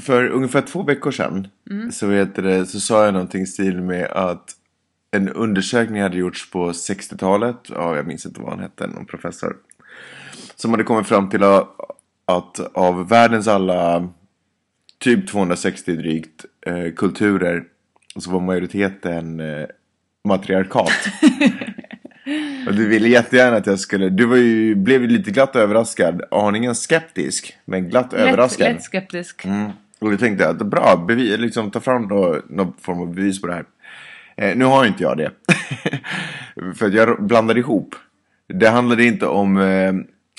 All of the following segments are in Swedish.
för ungefär två veckor sedan så, vet det, så sa jag någonting i stil med att en undersökning hade gjorts på 60-talet. Ja, jag minns inte vad han hette, någon professor. Som hade kommit fram till att, att av världens alla typ 260 drygt eh, kulturer så var majoriteten eh, matriarkat. Och du ville jättegärna att jag skulle, du var ju, blev ju lite glatt överraskad, aningen skeptisk, men glatt Lätt, överraskad. lätt skeptisk. Mm. Och vi tänkte att bra, bevis, liksom, ta fram då, någon form av bevis på det här. Eh, nu har inte jag det. För att jag blandade ihop. Det handlade inte om eh,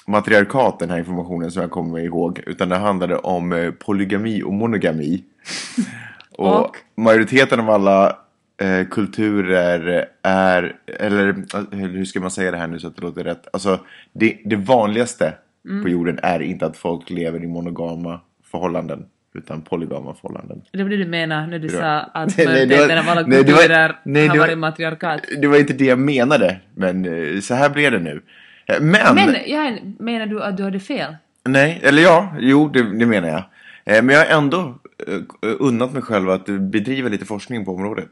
matriarkat, den här informationen som jag kommer ihåg. Utan det handlade om eh, polygami och monogami. och, Och? majoriteten av alla eh, kulturer är, eller eh, hur ska man säga det här nu så att det låter rätt. Alltså det, det vanligaste på jorden är inte att folk lever i monogama förhållanden. Utan polygama förhållanden. Det var det du menade när du sa att majoriteten av alla kulturer nej, har det var- varit matriarkat. Det var inte det jag menade, men eh, så här blev det nu. Eh, Men, Men jag menar du att du hade fel? nej, eller ja, jo, det, det menar jag. Men jag har ändå unnat mig själv att bedriva lite forskning på området.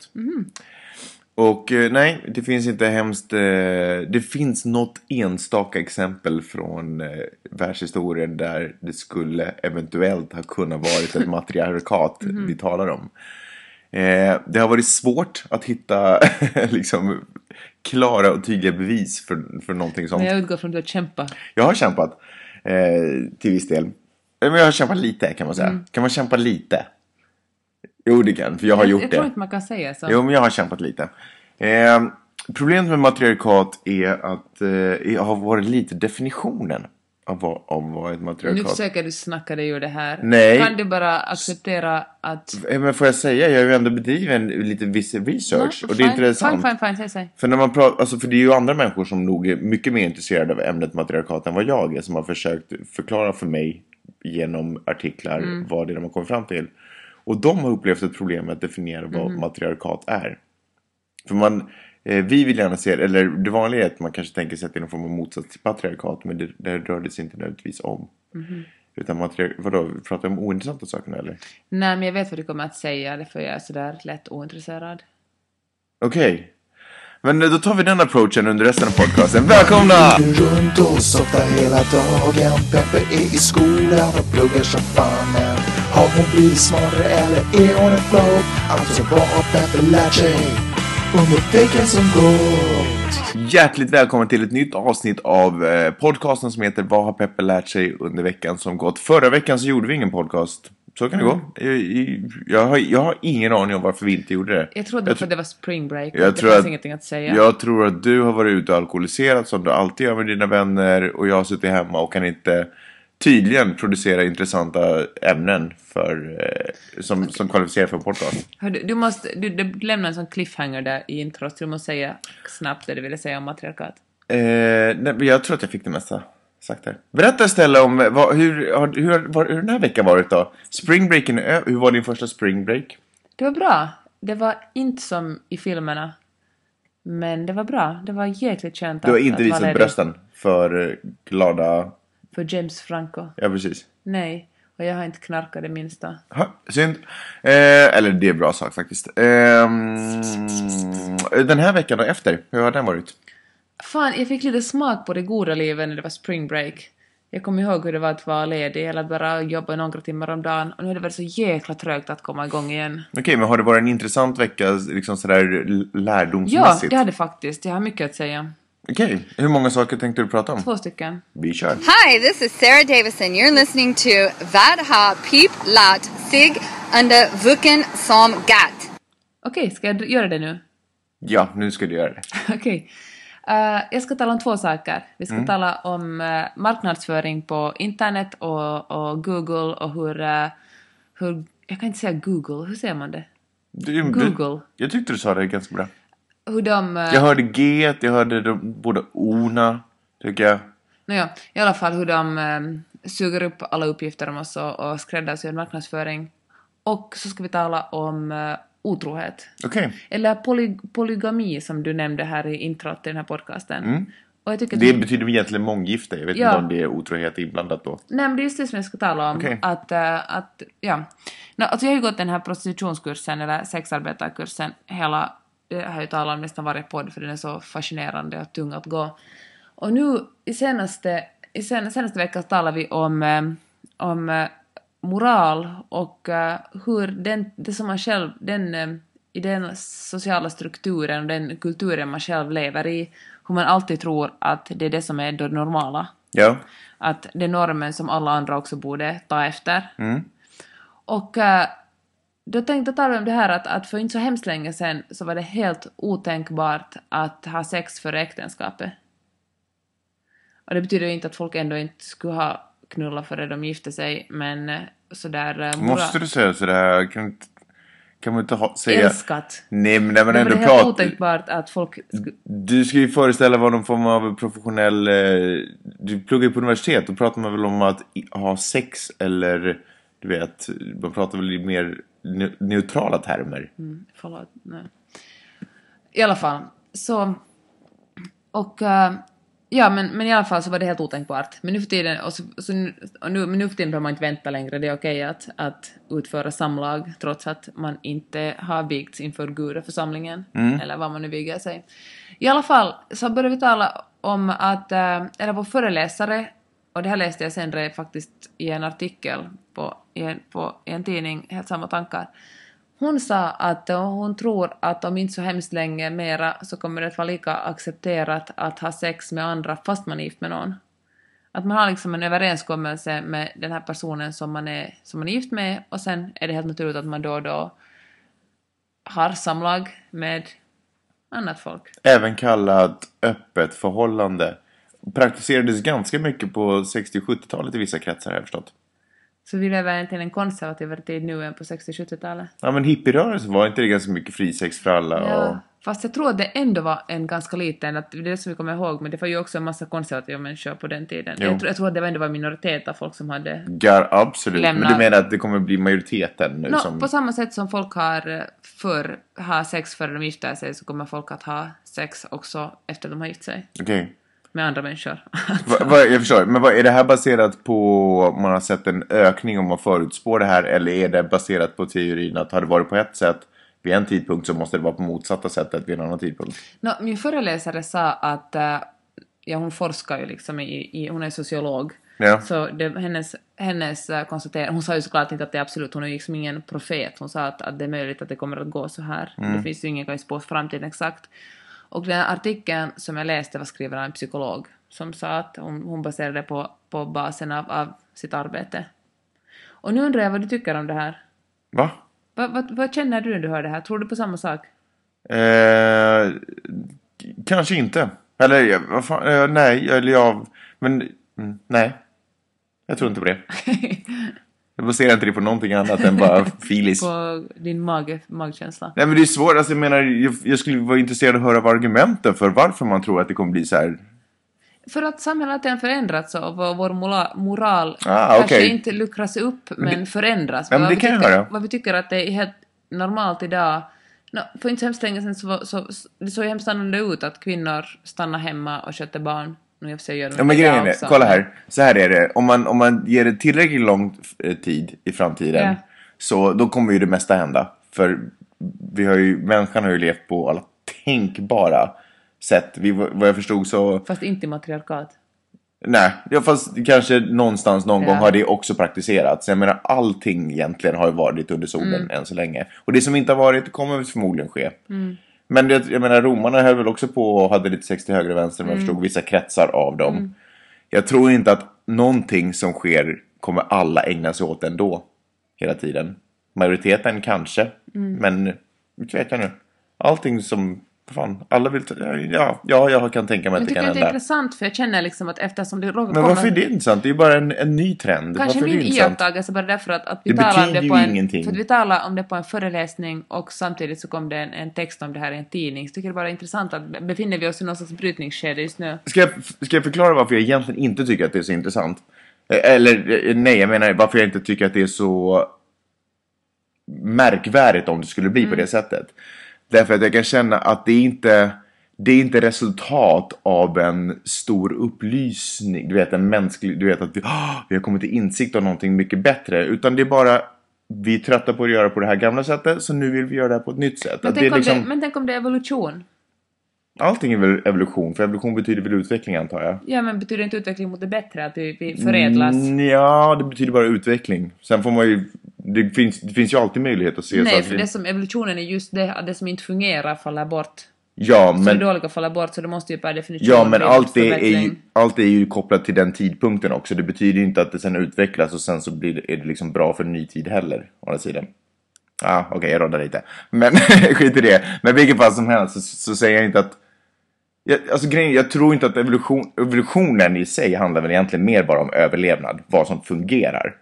Och eh, nej, det finns inte hemskt... eh, Det finns något enstaka exempel från eh, världshistorien där det skulle eventuellt ha kunnat varit ett matriarkat vi talar om. Eh, det har varit svårt att hitta liksom klara och tydliga bevis för, för någonting sånt. Men jag utgår från att du har kämpat. Jag har kämpat eh, till viss del. Eh, Men jag har kämpat lite kan man säga. Kan man kämpa lite? Jo det kan, för jag har jag, gjort jag det. tror inte man kan säga så. Jo, men jag har kämpat lite. Eh, problemet med matriarkat är att eh, jag har varit lite definitionen av vad, av vad ett nu matriarkat försöker du snacka dig ur det här. Nej. Kan du bara acceptera att... Eh, Men får jag säga, jag har ju ändå bedrivit en lite viss research och det är intressant. Fine, fine, fine, säg, säg. För när man pratar, alltså för det är ju andra människor som nog är mycket mer intresserade av ämnet matriarkat än vad jag är som har försökt förklara för mig genom artiklar Mm. vad det är de har kommit fram till. Och de har upplevt ett problem med att definiera vad Mm. matriarkat är. För man, eh, vi vill gärna se, eller det vanliga är att man kanske tänker sig att det är någon form av motsats till patriarkat men det, det rör det sig inte nödvändigtvis om. Mm-hmm. Utan matriarkat, vadå, pratar vi om ointressanta saker nu eller? Nej, men jag vet vad du kommer att säga, därför jag är sådär lätt ointresserad. Okej. Men då tar vi den approachen under resten av podcasten. Välkomna! runt och softar hela dagen Peppe är i skolan och pluggar som fan men Har hon blivit smartare eller är hon en flow? Alltså vad har Peppe lärt sig under veckan som gått? Hjärtligt välkommen till ett nytt avsnitt av eh, podcasten som heter Vad har Peppe lärt sig under veckan som gått? Förra veckan så gjorde vi ingen podcast. Så kan det gå. Jag, jag, har, jag har ingen aning om varför vi inte gjorde det. Jag trodde för att det var spring break. Jag det tror fanns att- ingenting att säga. Jag tror att du har varit ute och alkoholiserat som du alltid gör med dina vänner och jag har suttit hemma och kan inte tydligen producera intressanta ämnen för, eh, som, som kvalificerar för podcast. Du, du måste, du, du lämnar en sån cliffhanger där i introt, du måste säga snabbt det du ville säga om matriarkat. Eh, nej, jag tror att jag fick det mesta sagt där. Berätta istället om eh, vad, hur, har, hur, var, hur den här veckan varit då? Springbreaken Hur var din första springbreak? Det var bra. Det var inte som i filmerna. Men det var bra. Det var jäkligt skönt Du har att- inte att visat brösten för eh, glada... För James Franco. Ja, precis. Nej. Och jag har inte knarkat det minsta. Ha, synd. Eh, eller det är bra sak faktiskt. Ehm, den här veckan då efter, hur har den varit? Fan, jag fick lite smak på det goda livet när det var spring break. Jag kommer ihåg hur det var att vara ledig eller bara jobba några timmar om dagen och nu har det varit så jäkla trögt att komma igång igen. Okej, men har det varit en intressant vecka liksom sådär l- Ja, lärdomsmässigt? det hade faktiskt. Jag har mycket att säga. Okej, hur många saker tänkte du prata om? Två stycken. Vi kör. Hi, this is Sarah Davison. You're listening to Vad har Peep Lat Sig under Vuken som Gat. Okej, ska jag göra det nu? Ja, nu ska du göra det. Okej. Eh, jag ska tala om två saker. Vi ska tala om eh, marknadsföring på internet och, och Google och hur, eh, hur... Jag kan inte säga Google, hur säger man det? Du, Google. Du, jag tyckte du sa det ganska bra. Hur de... Jag hörde G, jag hörde de båda O'na, tycker jag. Nåja, i alla fall hur de eh, suger upp alla uppgifter om oss och, och skräddarsyr marknadsföring. Och så ska vi tala om otrohet. Okej. Eller poly, polygami som du nämnde här i introt till den här podcasten. Mm. Och jag tycker att Det betyder egentligen månggifte. Jag vet Ja. inte om det är otrohet inblandat då. Nej men det är just det som jag ska tala om. Okej. Att, eh, att, ja. No, alltså jag har ju gått den här prostitutionskursen eller sexarbetarkursen hela, jag har ju talat om nästan varje podd för den är så fascinerande och tung att gå. Och nu i senaste, i sen, senaste veckan talar vi om, eh, om eh, moral och eh, hur den, det som man själv, den, eh, i den sociala strukturen och den kulturen man själv lever i, hur man alltid tror att det är det som är det normala Ja. att det är normen som alla andra också borde ta efter. Mm. Och eh, då tänkte jag tala om det här att, att för inte så hemskt länge sedan så var det helt otänkbart att ha sex före äktenskapet. Och det betyder ju inte att folk ändå inte skulle ha knullat före de gifte sig, men eh, sådär... eh, mora- Måste du säga sådär? Kan, inte- kan man inte ha, säga... Älskat! Nej men när man ändå det helt pratar... otänkbart att folk... Du ska ju föreställa vara någon form av professionell... eh, Du pluggar ju på universitet. Då pratar man väl om att ha sex eller... Du vet, man pratar väl i mer ne- neutrala termer. Mm, förlåt, nej. I alla fall, så... Och... eh, ja, men, men i alla fall så var det helt otänkbart. Men nu för tiden, och så, så nu, och nu, men nu för tiden behöver man inte vänta längre. Det är okej att, att utföra samlag trots att man inte har vigts inför gudaförsamlingen. Eller vad man nu viger sig. I alla fall så började vi tala om att, eh, eller vår föreläsare, och det här läste jag senare faktiskt i en artikel på, i, en, på, i en tidning, helt samma tankar. Hon sa att eh, hon tror att om inte så hemskt länge mera så kommer det att vara lika accepterat att ha sex med andra fast man är gift med någon. Att man har liksom en överenskommelse med den här personen som man är, som man är gift med och sen är det helt naturligt att man då och då har samlag med annat folk. Även kallat öppet förhållande. Praktiserades ganska mycket på 60-70-talet i vissa kretsar har jag förstått. Så vi lever egentligen en konservativare tid nu än på 60-70-talet. Ja men hippierörelsen var inte det ganska mycket frisex för alla? Och... Ja, fast jag tror att det ändå var en ganska liten, att det är det som vi kommer ihåg, men det var ju också en massa konservativa människor på den tiden. Jag tror, jag tror att det ändå var en minoritet av folk som hade... Ja, absolut. Lämna- Men du menar att det kommer bli majoriteten nu Nå, som... På samma sätt som folk har eh, för har sex före de gifter sig så kommer folk att ha sex också efter de har gift sig Okej. Med andra människor. Va, va, jag förstår. Men vad, är det här baserat på om man har sett en ökning om man förutspår det här? Eller är det baserat på teorin att har det varit på ett sätt vid en tidpunkt så måste det vara på motsatta sättet vid en annan tidpunkt? Nå, min föreläsare sa att, eh, ja hon forskar ju liksom i, i hon är sociolog, Ja. så det, hennes, hennes uh, konstaterande, hon sa ju såklart inte att det är absolut, hon är ju liksom ingen profet, hon sa att, att det är möjligt att det kommer att gå så här. Det finns ju ingen kan ju spå framtiden exakt. Och den här artikeln som jag läste var skriven av en psykolog som sa att hon, hon baserade det på, på basen av, av sitt arbete. Och nu undrar jag vad du tycker om det här. Va? Vad, vad, vad känner du när du hör det här? Tror du på samma sak? Eh, kanske inte. Eller ja, vad fan, eh, nej, eller jag... Men mm, nej. Jag tror inte på det. Jag baserar inte det på någonting annat än bara filis. på din mage, magkänsla? Nej men det är svårt, alltså jag menar, jag, jag skulle vara intresserad av att höra av argumenten för varför man tror att det kommer bli så här. För att samhället har förändrats och vår moral Ah, kanske okej. inte luckras upp men, det- förändras. Ja, men Vad det vi tycker. Vad vi tycker att det är helt normalt idag. No, för inte så hemskt länge sedan så, så, det såg ju hemskt annorlunda ut att kvinnor stannar hemma och sköter barn. Nu i och för sig gör de Ja men grejen är, kolla här. Så här är det, om man, om man ger det tillräckligt lång eh, tid i framtiden. Ja. Så då kommer ju det mesta hända. För vi har ju, människan har ju levt på alla tänkbara sätt. Vi, vad jag förstod så, Fast inte i matriarkat. nej, ja, fast kanske någonstans någon Ja. gång har det också praktiserats. Jag menar allting egentligen har ju varit under solen Mm. än så länge. Och det som inte har varit kommer väl förmodligen ske. Mm. Men det, jag menar romarna höll väl också på och hade lite sex till höger och vänster Mm. jag förstod vissa kretsar av dem. Jag tror inte att någonting som sker kommer alla ägna sig åt ändå. Hela tiden. Majoriteten kanske. Mm. Men, jag nu. Allting som, fan, alla vill ta, ja, ja, jag kan tänka mig Jag att det tycker kan att det är hända. intressant för jag känner liksom att eftersom det råkar Men varför är det intressant? Det är ju bara en, en ny trend. Kanske varför min iakttagelse bara därför att, att vi Det talar om det på en, ingenting. För att vi talar om det på en föreläsning och samtidigt så kom det en, en text om det här i en tidning. Så jag tycker det bara är intressant att befinner vi oss i någon slags brytningsskede just nu. Ska jag, ska jag förklara varför jag egentligen inte tycker att det är så intressant? Eh, Eller eh, nej, jag menar varför jag inte tycker att det är så märkvärdigt om det skulle bli på det sättet. Därför att jag kan känna att det är inte det är inte resultat av en stor upplysning. Du vet, en mänsklig, du vet att vi, "Ah, vi har kommit till insikt om någonting mycket bättre. Utan det är bara, vi är trötta på att göra på det här gamla sättet, så nu vill vi göra det här på ett nytt sätt. Men det tänk, är om liksom, det, men tänk om det är evolution? Allting är väl evolution, för evolution betyder väl utveckling antar jag. Ja, men betyder inte utveckling mot det bättre att vi, vi förädlas? Mm, ja, det betyder bara utveckling. Sen får man ju, det finns, det finns ju alltid möjlighet att se Nej, för det som evolutionen är just det att det som inte fungerar faller bort. Ja, Så men, det dåliga faller bort, så det måste ju per definition ja, men allt, det är ju, allt är ju kopplat till den tidpunkten också. Det betyder ju inte att det sen utvecklas och sen så blir det, är det liksom bra för en ny tid heller. Å andra sidan. Ja, ah, okej, jag råddar lite. Men skit i det. Men vilket fall som helst så, så säger jag inte att jag, alltså grejen, jag tror inte att evolution, evolutionen i sig handlar väl egentligen mer bara om överlevnad. Vad som fungerar.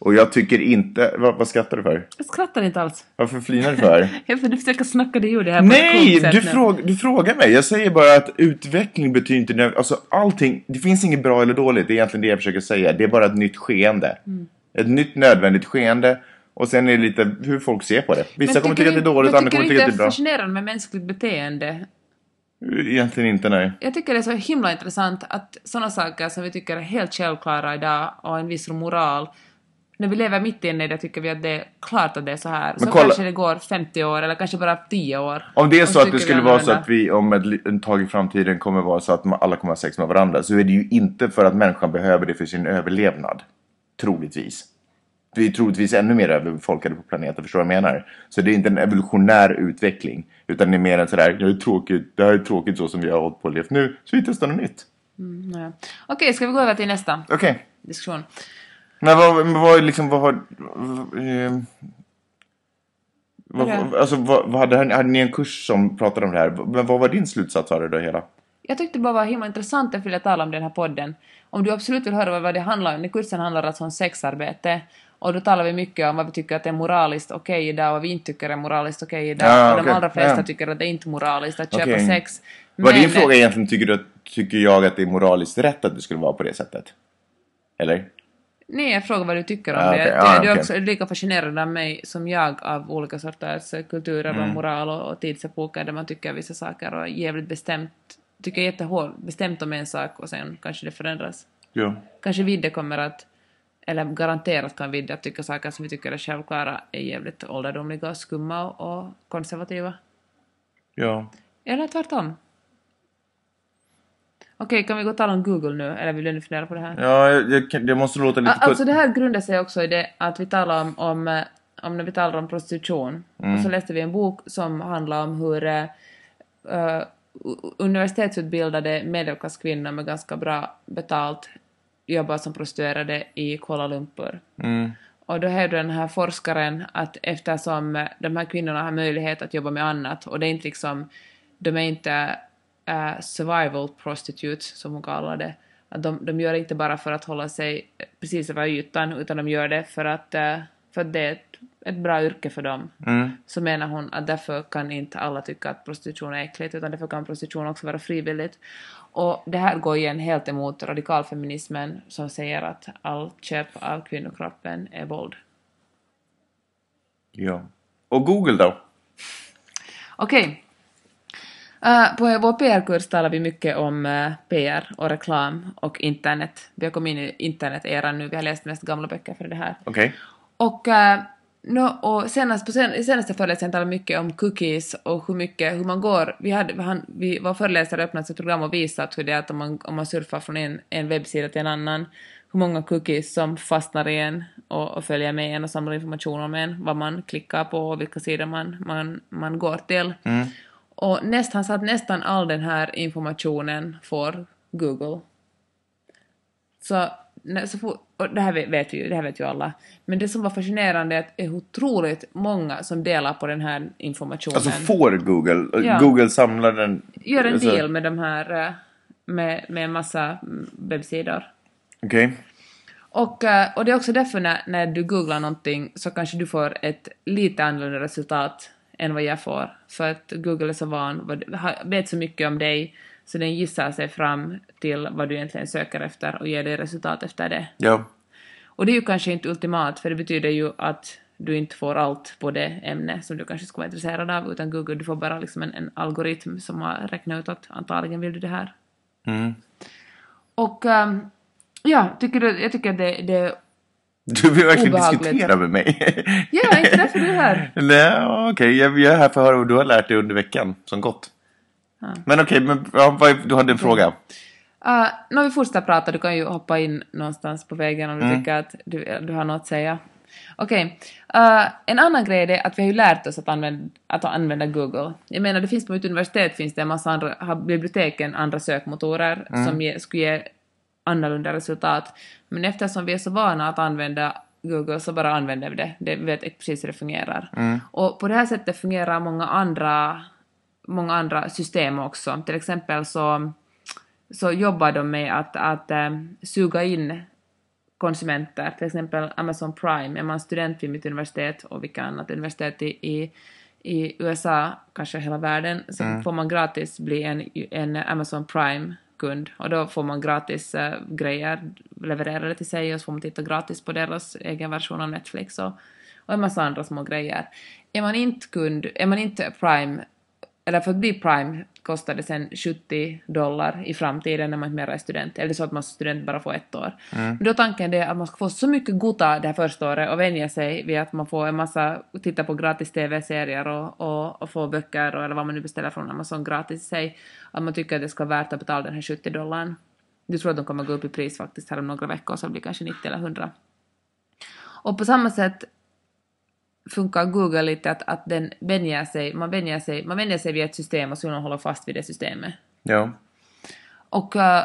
Och jag tycker inte... Vad, vad skrattar du för? Jag skrattar inte alls. Varför flinar du för? Jag får försöka snacka dig ur det här Nej, du, fråg, du frågar mig. Jag säger bara att utveckling betyder inte... Alltså allting, det finns inget bra eller dåligt. Det är egentligen det jag försöker säga. Det är bara ett nytt skeende. Mm. Ett nytt nödvändigt skeende. Och sen är det lite hur folk ser på det. Vissa Men kommer tycka att det är du- dåligt, men andra kommer tycka att det är Tycker du inte bra. det är fascinerande med mänskligt beteende? Egentligen inte, nej. Jag tycker det är så himla intressant att sådana saker som vi tycker är helt självklara idag och en viss moral, när vi lever mitt inne i det tycker vi att det är klart att det är så här. Så kolla- kanske det går 50 år eller kanske bara 10 år. Om det är så att det skulle vara så att vi om ett, tag i framtiden kommer vara så att alla kommer ha sex med varandra så är det ju inte för att människan behöver det för sin överlevnad. Troligtvis. Vi är troligtvis ännu mer överbefolkade på planeten, förstår du vad jag menar? Så det är inte en evolutionär utveckling. Utan det är mer en sådär, det är tråkigt, det här är tråkigt så som vi har hållit på och levt nu, så vi testar något nytt. Ja. Okej, ska vi gå över till nästa Okej. diskussion? Men vad, men vad, liksom, vad har... Eh, vad, alltså, vad, vad hade, hade ni en kurs som pratade om det här? Men vad var din slutsats av det då hela? Jag tyckte det bara var himla intressant att vilja tala om den här podden. Om du absolut vill höra vad- det handlar om, den kursen handlar alltså om sexarbete. Och då talar vi mycket om vad vi tycker att är moraliskt okej idag och vad vi inte tycker är moraliskt okej idag. Ja, och de okej. allra flesta Ja. tycker att det är inte moraliskt att köpa sex. Var din Men- fråga egentligen, tycker, du, tycker jag att det är moraliskt rätt att det skulle vara på det sättet? Eller? Nej, jag frågar vad du tycker om Ah, det. okej. Du- Ah, du är också lika fascinerad av mig som jag av olika sorters eh, kulturer Mm. och moral och, och tidsepoker där man tycker vissa saker och jävligt bestämt, tycker jättehårt, bestämt om en sak och sen kanske det förändras. Ja. Kanske Vidde kommer att, eller garanterat kan Vidde att tycka saker som vi tycker är självklara är jävligt ålderdomliga, skumma och, och konservativa. Ja. Eller tvärtom. Okej, kan vi gå och tala om Google nu? Eller vill du nu fundera på det här? Ja, jag, jag, kan- det måste låta lite... Al- Alltså det här grundar sig också i det att vi talar om, om, eh, om när vi talar om prostitution. Och så läste vi en bok som handlar om hur eh, eh, u- universitetsutbildade medelklasskvinnor med ganska bra betalt jobbar som prostituerade i Kuala Lumpur. Mm. Och då hävdar den här forskaren att eftersom de här kvinnorna har möjlighet att jobba med annat och det är inte liksom, de är inte eh, survival prostitutes som hon kallar det, att de, de gör det inte bara för att hålla sig eh, precis över ytan utan de gör det för att, eh, för att det är ett, ett bra yrke för dem. Mm. Så menar hon att därför kan inte alla tycka att prostitution är äckligt utan därför kan prostitution också vara frivilligt. Och det här går igen helt emot radikalfeminismen som säger att allt köp av kvinnokroppen är våld. Ja. Och Google då? Okej. Eh, på vår PR-kurs talar vi mycket om eh, PR och reklam och internet. Vi har kommit in i internet-eran nu, vi har läst mest gamla böcker för det här. Okej. Och, äh, no, och senast, på sen, senaste föreläsningen talade vi mycket om cookies och hur mycket, hur man går, vi hade, han, vi, vår föreläsare öppnat ett program och visat hur det är att om man, om man surfar från en, en webbsida till en annan, hur många cookies som fastnar i en och, och följer med en och samlar information om en, vad man klickar på och vilka sidor man, man, man går till. Och näst, han sa att nästan all den här informationen får Google. Så, så for, och det här vet, ju, det här vet ju alla. Men det som var fascinerande är att det är otroligt många som delar på den här informationen. Alltså får Google? Ja. Google samlar den? Gör en alltså, deal med de här, eh, med, med en massa webbsidor. Okej. Och, eh, och det är också därför när, när du googlar någonting så kanske du får ett lite annorlunda resultat än vad jag får. För att Google är så van, vet så mycket om dig så den gissar sig fram till vad du egentligen söker efter och ger dig resultat efter det. Ja. Och det är ju kanske inte ultimat, för det betyder ju att du inte får allt på det ämne som du kanske skulle vara intresserad av, utan Google, du får bara liksom en, en algoritm som har räknat ut att antagligen vill du det här. Mm. Och ehm, ja, tycker du, jag tycker det, det Du vill verkligen Obehagligt. diskutera med mig. Ja, inte därför du är här. Nej, okej. Jag, jag är här för att höra vad du har lärt dig under veckan som gått. Men okej, men ja, vad, du hade en fråga. Uh, när vi fortsätter prata, du kan ju hoppa in någonstans på vägen om du Mm. tycker att du, du har något att säga. Okej. Uh, en annan grej är att vi har ju lärt oss att använda, att använda Google. Jag menar, det finns på mitt universitet finns det en massa andra, har biblioteken andra sökmotorer Mm. som ge, skulle ge annorlunda resultat. Men eftersom vi är så vana att använda Google så bara använder vi det. det vet precis hur det fungerar. Mm. Och på det här sättet fungerar många andra, många andra system också. Till exempel så så jobbar de med att, att ähm, suga in konsumenter, till exempel Amazon Prime. Är man student vid mitt universitet och vilka annat universitet i, i, i USA, kanske hela världen, så får man gratis bli en, en Amazon kund och då får man gratis äh, grejer levererade till sig och så får man titta gratis på deras egen version av Netflix och, och en massa andra små grejer. Är man inte kund, är man inte Prime eller för att bli Prime kostar det sen 70 dollar i framtiden när man inte mer är student. Eller så att man som student bara får ett år. Men då tanken är att man ska få så mycket gota det här första året och vänja sig vid att man får en massa, titta på gratis TV-serier och, och, och få böcker och, eller vad man nu beställer från Amazon gratis i sig. Att man tycker att det ska vara värt att betala den här 70 dollarn. Du tror att de kommer gå upp i pris faktiskt här om några veckor så det blir kanske 90 eller 100. Och på samma sätt funkar Google lite att, att den vänjer sig, man vänjer sig, man vänjer sig vid ett system och så vill man hålla fast vid det systemet. Ja. Och eh,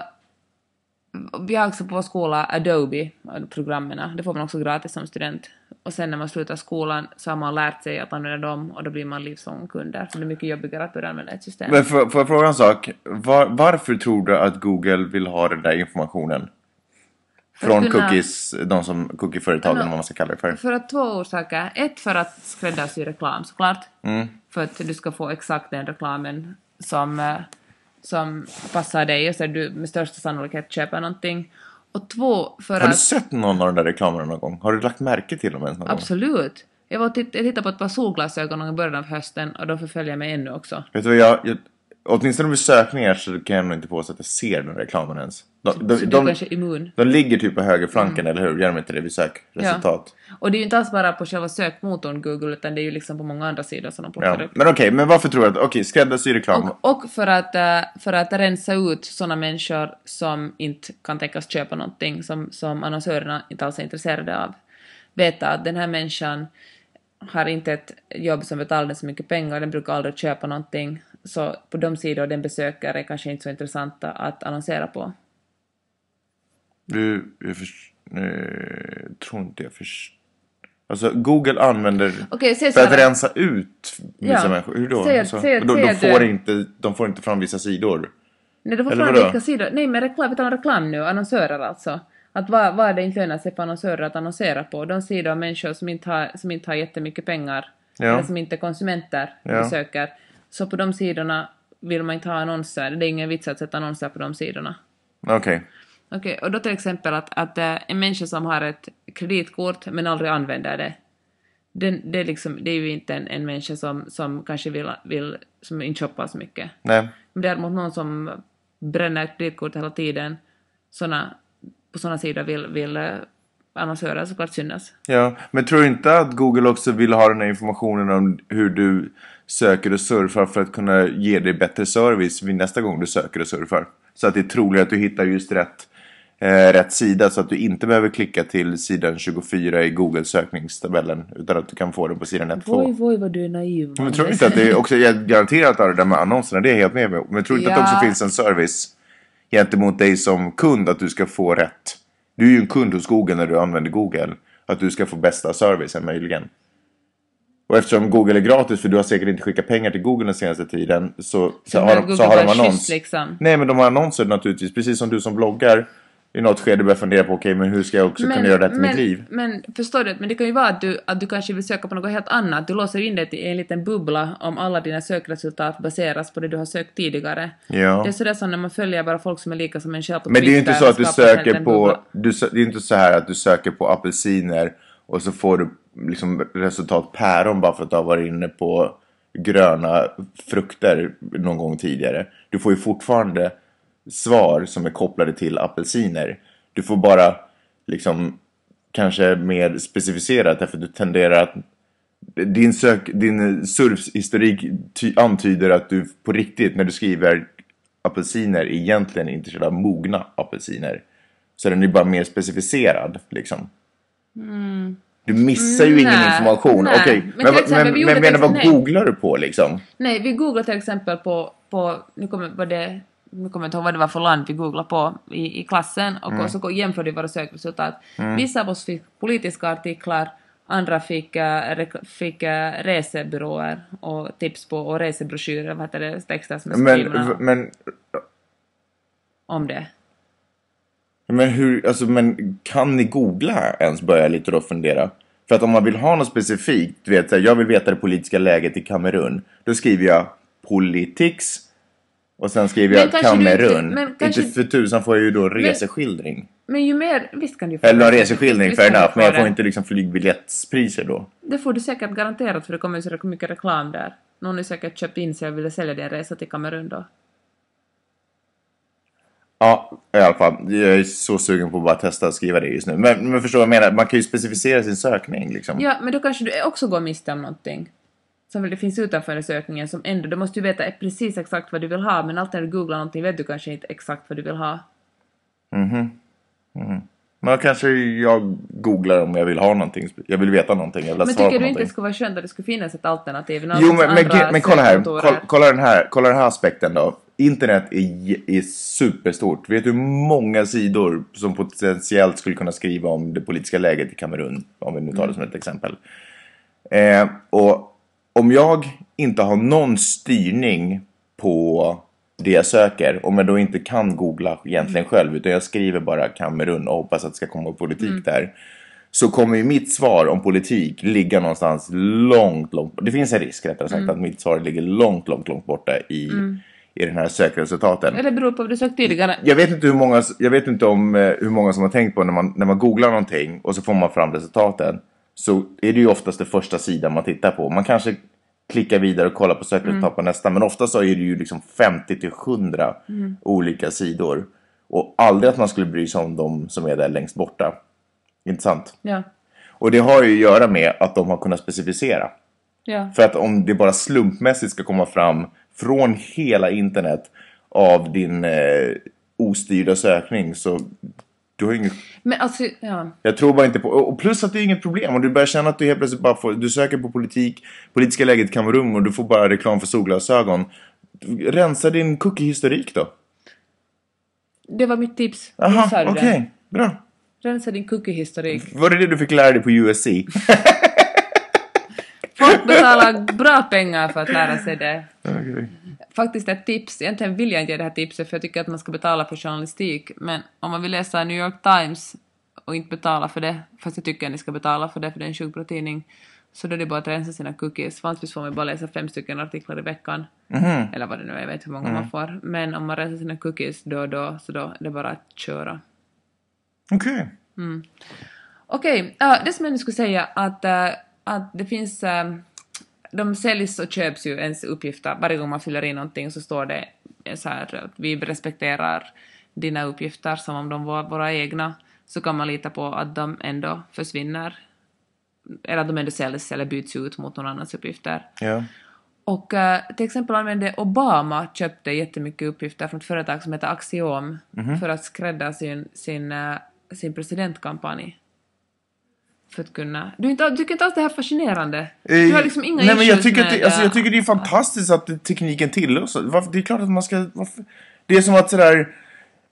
vi har också på vår skola Adobe, programmen, det får man också gratis som student. Och sen när man slutar skolan så har man lärt sig att använda dem och då blir man livslångkunder. Så det är mycket jobbigare att börja använda ett system. Men får jag fråga en sak? Var, varför tror du att Google vill ha den där informationen? Från att kunna- cookies, de som cookieföretagen, Men, vad man ska kalla det för. För att två orsaker. Ett för att skräddarsy reklam såklart. Mm. För att du ska få exakt den reklamen som, eh, som passar dig och så du med största sannolikhet köper någonting. Och två för Har du att... sett någon av de där reklamerna någon gång? Har du lagt märke till dem ens någon gång? Absolut. Jag, var titt, jag tittade på ett par solglasögon i början av hösten och de förföljer mig ännu också. Vet du vad jag, jag... Åtminstone med sökningar så kan jag nog inte påstå att jag ser den reklamen ens. De, de, Så du är de, kanske immun. de ligger typ på högerflanken, eller hur? Gör de inte det vid sökresultat? Och det är ju inte alls bara på själva sökmotorn Google utan det är ju liksom på många andra sidor som de Ja. plockar upp. Men okej, men varför tror du att... Okej, skräddarsy reklam. Och, och för, att, eh, för att rensa ut sådana människor som inte kan tänkas köpa någonting som, som annonsörerna inte alls är intresserade av. Veta att den här människan har inte ett jobb som betalar så mycket pengar, den brukar aldrig köpa någonting. Så på de sidor den besöker är kanske inte så intressanta att annonsera på. Du, jag förs- eh, tror inte jag förstår. Alltså, Google använder... Säg för att rensa ut vissa Ja. människor? Hur då? Säg alltså, säg de, säg de, får du- inte, de får inte fram vissa sidor. Nej, det får Eller fram vilka sidor. Nej, men reklam, vi talar reklam nu, annonsörer alltså. Att vad, vad är det inte lönar sig för annonsörer att annonsera på? De sidor av människor som inte har, som inte har jättemycket pengar, Ja. eller som inte är konsumenter, Ja. besöker. Så på de sidorna vill man inte ha annonser. Det är ingen vits att sätta annonser på de sidorna. Okej. Okej, och då till exempel att, att eh, en människa som har ett kreditkort men aldrig använder det, den, det, är liksom, det är ju inte en, en människa som, som kanske vill, vill som inte shoppar så mycket. Nej. Men däremot någon som bränner kreditkort hela tiden, såna, på sådana sidor vill, vill eh, annonsörer såklart synas. Ja, men tror du inte att Google också vill ha den här informationen om hur du söker och surfar för att kunna ge dig bättre service vid nästa gång du söker och surfar? Så att det är troligt att du hittar just rätt, eh, rätt sida så att du inte behöver klicka till sidan 24 i Google sökningstabellen utan att du kan få den på sidan 1 2. Oj, oj, vad du är naiv. Men tror inte att det också, jag garanterar att det där med annonserna, det är helt med mig Men tror inte att det Ja. också finns en service gentemot dig som kund att du ska få rätt? Du är ju en kund hos Google när du använder Google. Att du ska få bästa servicen möjligen. Och eftersom Google är gratis, för du har säkert inte skickat pengar till Google den senaste tiden, så, så, har, de, så har de annons. liksom. Nej, men de har annonser naturligtvis. Precis som du som bloggar i något skede börjar fundera på, okej, men hur ska jag också kunna göra rätt i men, mitt liv? Men förstår du, men det kan ju vara att du, att du kanske vill söka på något helt annat. Du låser in dig i en liten bubbla om alla dina sökresultat baseras på det du har sökt tidigare. Ja. Det är sådär som när man följer bara folk som är lika som en själv på Men det är ju inte så att du söker på... Du, det är inte så här att du söker på apelsiner och så får du liksom resultat päron bara för att du har varit inne på gröna frukter någon gång tidigare. Du får ju fortfarande svar som är kopplade till apelsiner. Du får bara liksom kanske mer specificerat därför att du tenderar att din, sök, din surfhistorik ty, antyder att du på riktigt när du skriver apelsiner egentligen är intresserad av mogna apelsiner. Så den är bara mer specificerad liksom. Du missar ju ingen Nej, information. nej. Okej, Men men, men, exempel, men, men menar, vad nej. googlar du på liksom? Nej, vi googlade till exempel på, på nu kommer vad det nu kommer jag inte ihåg vad det var för land vi googlade på i, i klassen och Mm. så jämförde vi våra sökresultat. Vissa av oss fick politiska artiklar, andra fick, rek- fick uh, resebyråer och tips på och resebroschyrer, vad heter det, texter som är skrivna Men, men, om det. Men hur, alltså men kan ni googla ens börja lite då fundera? För att om man vill ha något specifikt, du vet jag vill veta det politiska läget i Kamerun. Då skriver jag politics och sen skriver Men jag inte- Kamerun. men kanske- Inte för tusan får jag ju då reseskildring. Men ju mer, visst kan du få Eller det. reseskildring, fair enough. Men jag får inte liksom flygbiljettspriser då. Det får du säkert garanterat för det kommer ju så mycket reklam där. Någon har säkert köpt in sig och ville sälja din resa till Kamerun då. Ja, i alla fall. Jag är så sugen på att bara testa att skriva det just nu. Men, men förstår vad jag menar? Man kan ju specificera sin sökning liksom. Ja, men då kanske du också går miste om någonting. Som väl det finns utanför sökningen som ändå, du måste ju veta precis exakt vad du vill ha, men alltid när du googlar någonting vet du kanske inte exakt vad du vill ha. Men då kanske jag googlar om jag vill ha någonting. Jag vill veta någonting. Jag vill ha Men tycker du inte någonting. det skulle vara skönt att det skulle finnas ett alternativ? Jo, men, men, men kolla här. Kolla, kolla, den här. kolla den här aspekten då. Internet är, är superstort. Vet du hur många sidor som potentiellt skulle kunna skriva om det politiska läget i Kamerun? Om vi nu tar det som ett exempel. Eh, och om jag inte har någon styrning på det jag söker, om jag då inte kan googla egentligen själv, utan jag skriver bara Kamerun och hoppas att det ska komma politik där. Så kommer ju mitt svar om politik ligga någonstans långt, långt Det finns en risk rättare sagt att mitt svar ligger långt, långt, långt borta i, i den här sökresultaten. Eller beror på vad du sökt tidigare. Jag vet inte hur många, jag vet inte om eh, hur många som har tänkt på när man, när man googlar någonting och så får man fram resultaten. Så är det ju oftast det första sidan man tittar på. Man kanske klickar vidare och kollar på sökresultat på nästa. Men ofta så är det ju liksom 50 till 100 olika sidor. Och aldrig att man skulle bry sig om de som är där längst borta. Intressant. Ja. Och det har ju att göra med att de har kunnat specificera. Ja. För att om det bara slumpmässigt ska komma fram från hela internet av din eh, ostyrda sökning så du har inget, Men alltså, ja. jag tror bara inte på, och plus att det är inget problem om du börjar känna att du helt plötsligt bara får, du söker på politik, politiska läget i Kamerun och du får bara reklam för solglasögon. Rensa din cookie-historik då. Det var mitt tips. Nu Aha, sa du okej, det. bra. Rensa din cookie-historik. Var det det du fick lära dig på USC? Folk betalar bra pengar för att lära sig det. Okej. Faktiskt ett tips, egentligen vill jag inte ge det här tipset för jag tycker att man ska betala för journalistik, men om man vill läsa New York Times och inte betala för det, fast jag tycker att ni ska betala för det för det är en sjukt bra tidning, så då är det bara att rensa sina cookies. Vanligtvis får man bara läsa fem stycken artiklar i veckan. Mhm. Eller vad det nu är, jag vet hur många man får. Men om man rensar sina cookies då och då, så då är det bara att köra. Okej. Okej, ja, det som jag nu skulle säga att, eh, att det finns... eh, de säljs och köps ju ens uppgifter. Varje gång man fyller i någonting så står det så här att vi respekterar dina uppgifter som om de var våra egna. Så kan man lita på att de ändå försvinner. Eller att de ändå säljs eller byts ut mot någon annans uppgifter. Ja. Och eh, till exempel använde Obama köpte jättemycket uppgifter från ett företag som heter Axiom för att skrädda sin, sin, eh, sin presidentkampanj. För att kunna... Du inte, tycker inte alls det här är fascinerande? Du har liksom inga Nej, men jag tycker, att det, alltså, jag eh, tycker det är fantastiskt att tekniken tillåts. Det är klart att man ska... Varför? Det är som att sådär...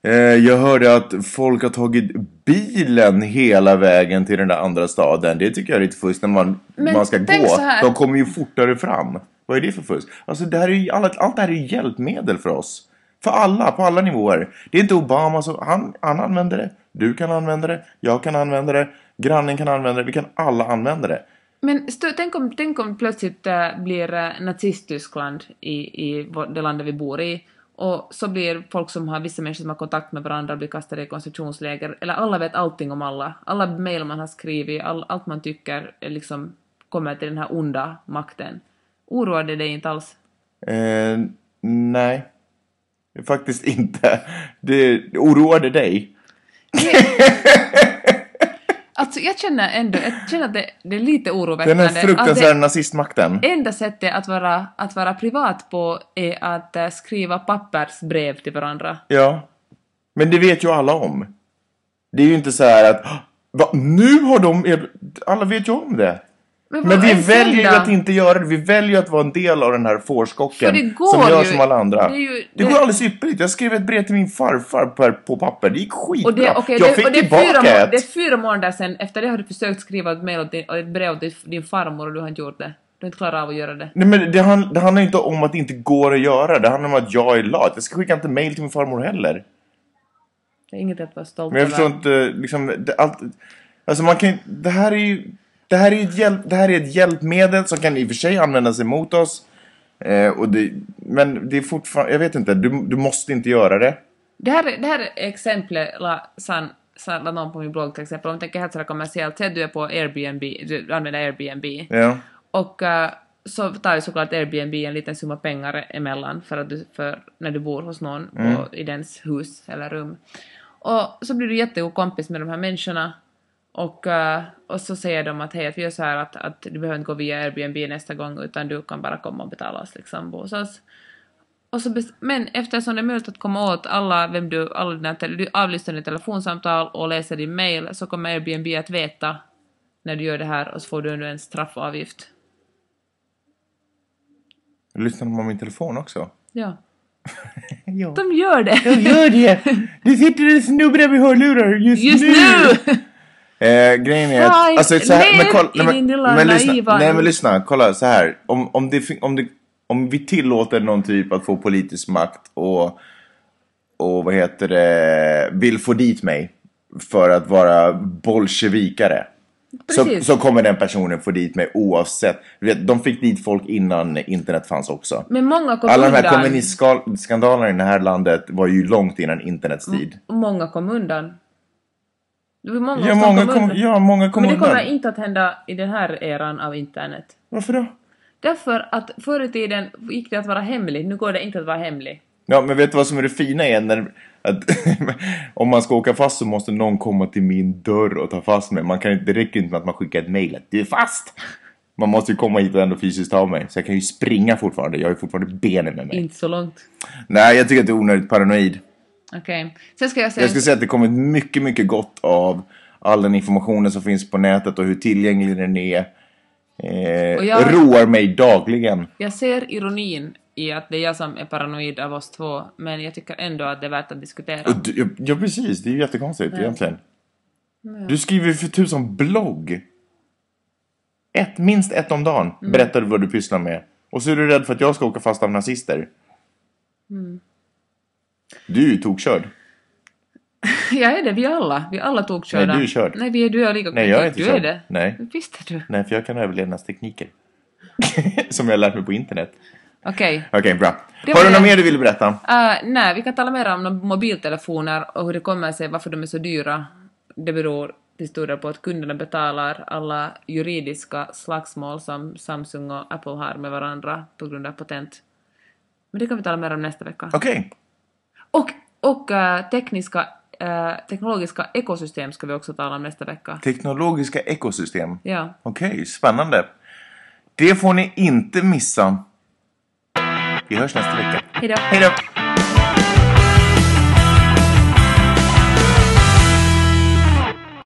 Eh, jag hörde att folk har tagit bilen hela vägen till den där andra staden. Det tycker jag är lite fusk när man, Men man ska gå. De kommer ju fortare fram. Vad är det för fusk? Alltså det här är allt, allt det här är ju hjälpmedel för oss. För alla, på alla nivåer. Det är inte Obama som... Han, han använder det. Du kan använda det. Jag kan använda det. Grannen kan använda det. Vi kan alla använda det. Men stö, tänk, om, tänk om plötsligt äh, blir äh, nazist-Tyskland i, i det landet vi bor i Och så blir folk som har, vissa människor som har kontakt med varandra blir kastade i koncentrationsläger. Eller alla vet allting om alla. Alla mejl man har skrivit, all, allt man tycker är liksom kommer till den här onda makten. Oroar det dig inte alls? Eh, nej. Faktiskt inte. Det oroar det dig? Alltså jag känner ändå, jag känner att det, det är lite Den oroväckande. här att fruktansvärda nazistmakten. enda sättet att vara, att vara privat på är att eh, skriva pappersbrev till varandra. Ja. Men det vet ju alla om. Det är ju inte så här att "Hå! Va, nu har de... er-" Alla vet ju om det. Men vad vi väljer ju att inte göra det. Vi väljer att vara en del av den här fårskocken. Som gör ju- som alla andra. det ju- det, det- går alldeles ypperligt. Jag skrev ett brev till min farfar på, på papper. Det gick skitbra. Och det, okej, jag det, fick och det, tillbaka fyra, ett. det är fyra månader sedan, efter det har du försökt skriva ett, mail din, och ett brev till din farmor och du har inte gjort det. Du har inte klarat av att göra det. Nej, men det, hand, det handlar inte om att det inte går att göra. Det handlar om att jag är lat. Jag ska skicka inte mail till min farmor heller. Det är inget att vara stolt Men jag förstår inte, liksom, det, allt, alltså man kan ju- det här är ju, det här är ett, hjälp, det här är ett hjälpmedel som kan i och för sig användas emot oss. Eh, och det, men det är fortfarande, jag vet inte, du, du måste inte göra det. Det här, är- det här är exemplet, la, san, san, la någon på min blogg till exempel, om jag tänker helt kommersiellt, säg att du är på Airbnb, du använder Airbnb, Ja. och eh, så tar ju såklart Airbnb en liten summa pengar emellan för, att du, för när du bor hos någon på, i dens hus eller rum. Och så blir du jättegod kompis med de här människorna och, eh, och så säger de att hej, att vi gör så här att, att du behöver inte gå via Airbnb nästa gång utan du kan bara komma och betala oss liksom, bo oss. Och så men eftersom det är möjligt att komma åt alla, vem du, alla dina du avlyssnar ditt telefonsamtal och läser din mail så kommer Airbnb att veta när du gör det här och så får du ändå en straffavgift. Lyssnar de på min telefon också? Ja. Ja. De gör det! Gör det! Det sitter en snubbe där med hörlurar just, Just nu! nu! Eh, grejen är att... Alltså, så här, men, kolla, nej, men, men lyssna, nej men lyssna, kolla så här. Om, om, det, om, det, om vi tillåter någon typ att få politisk makt och, och vad heter det, vill få dit mig för att vara bolsjevikare. Så, så kommer den personen få dit mig oavsett. Du vet, de fick dit folk innan internet fanns också. Men många kom Alla de här kommunistskandalerna i det här landet var ju långt innan internets tid. Många kom undan. Det var många Ja, som många kom undan. ja, många kom Men det undan. kommer inte att hända i den här eran av internet. Varför då? Därför att förr i tiden gick det att vara hemlig, nu går det inte att vara hemlig. Ja, men vet du vad som är det fina är? När, att, om man ska åka fast så måste någon komma till min dörr och ta fast mig. Man kan, det räcker inte med att man skickar ett mejl att du är fast. Man måste ju komma hit och ändå fysiskt ta mig. Så jag kan ju springa fortfarande. Jag har ju fortfarande benen med mig. Inte så långt. Nej, jag tycker att det är onödigt paranoid. Okej. Sen ska jag säga... Jag skulle säga att det kommer mycket, mycket gott av all den informationen som finns på nätet och hur tillgänglig den är. Eh, Och jag- Roar mig dagligen. Jag ser ironin i att det är jag som är paranoid av oss två, men jag tycker ändå att det är värt att diskutera. Ja, ja, precis. Det är ju jättekonstigt egentligen. Du skriver ju för tusan blogg. Ett, minst ett om dagen berättar du vad du pysslar med. Och så är du rädd för att jag ska åka fast av nazister. Du är tokkörd. Jag är det, vi alla. Vi alla tog körda. Nej, du är körd. Nej, vi är, du är lika Nej, jag är inte Du körd. är det. Nej. Visst är du. Nej, för jag kan överlevnadstekniker. Som jag har lärt mig på internet. Okej. Okej, bra. Det Har du något mer du vill berätta? Uh, nej, vi kan tala mer om mobiltelefoner och hur det kommer sig varför de är så dyra. Det beror till stor del på att kunderna betalar alla juridiska slagsmål som Samsung och Apple har med varandra på grund av patent. Men det kan vi tala mer om nästa vecka. Okej. Och, och eh, tekniska, eh, teknologiska ekosystem ska vi också tala om nästa vecka. Teknologiska ekosystem. Ja. Okej, spännande. Det får ni inte missa. Vi hörs nästa vecka. Hej då!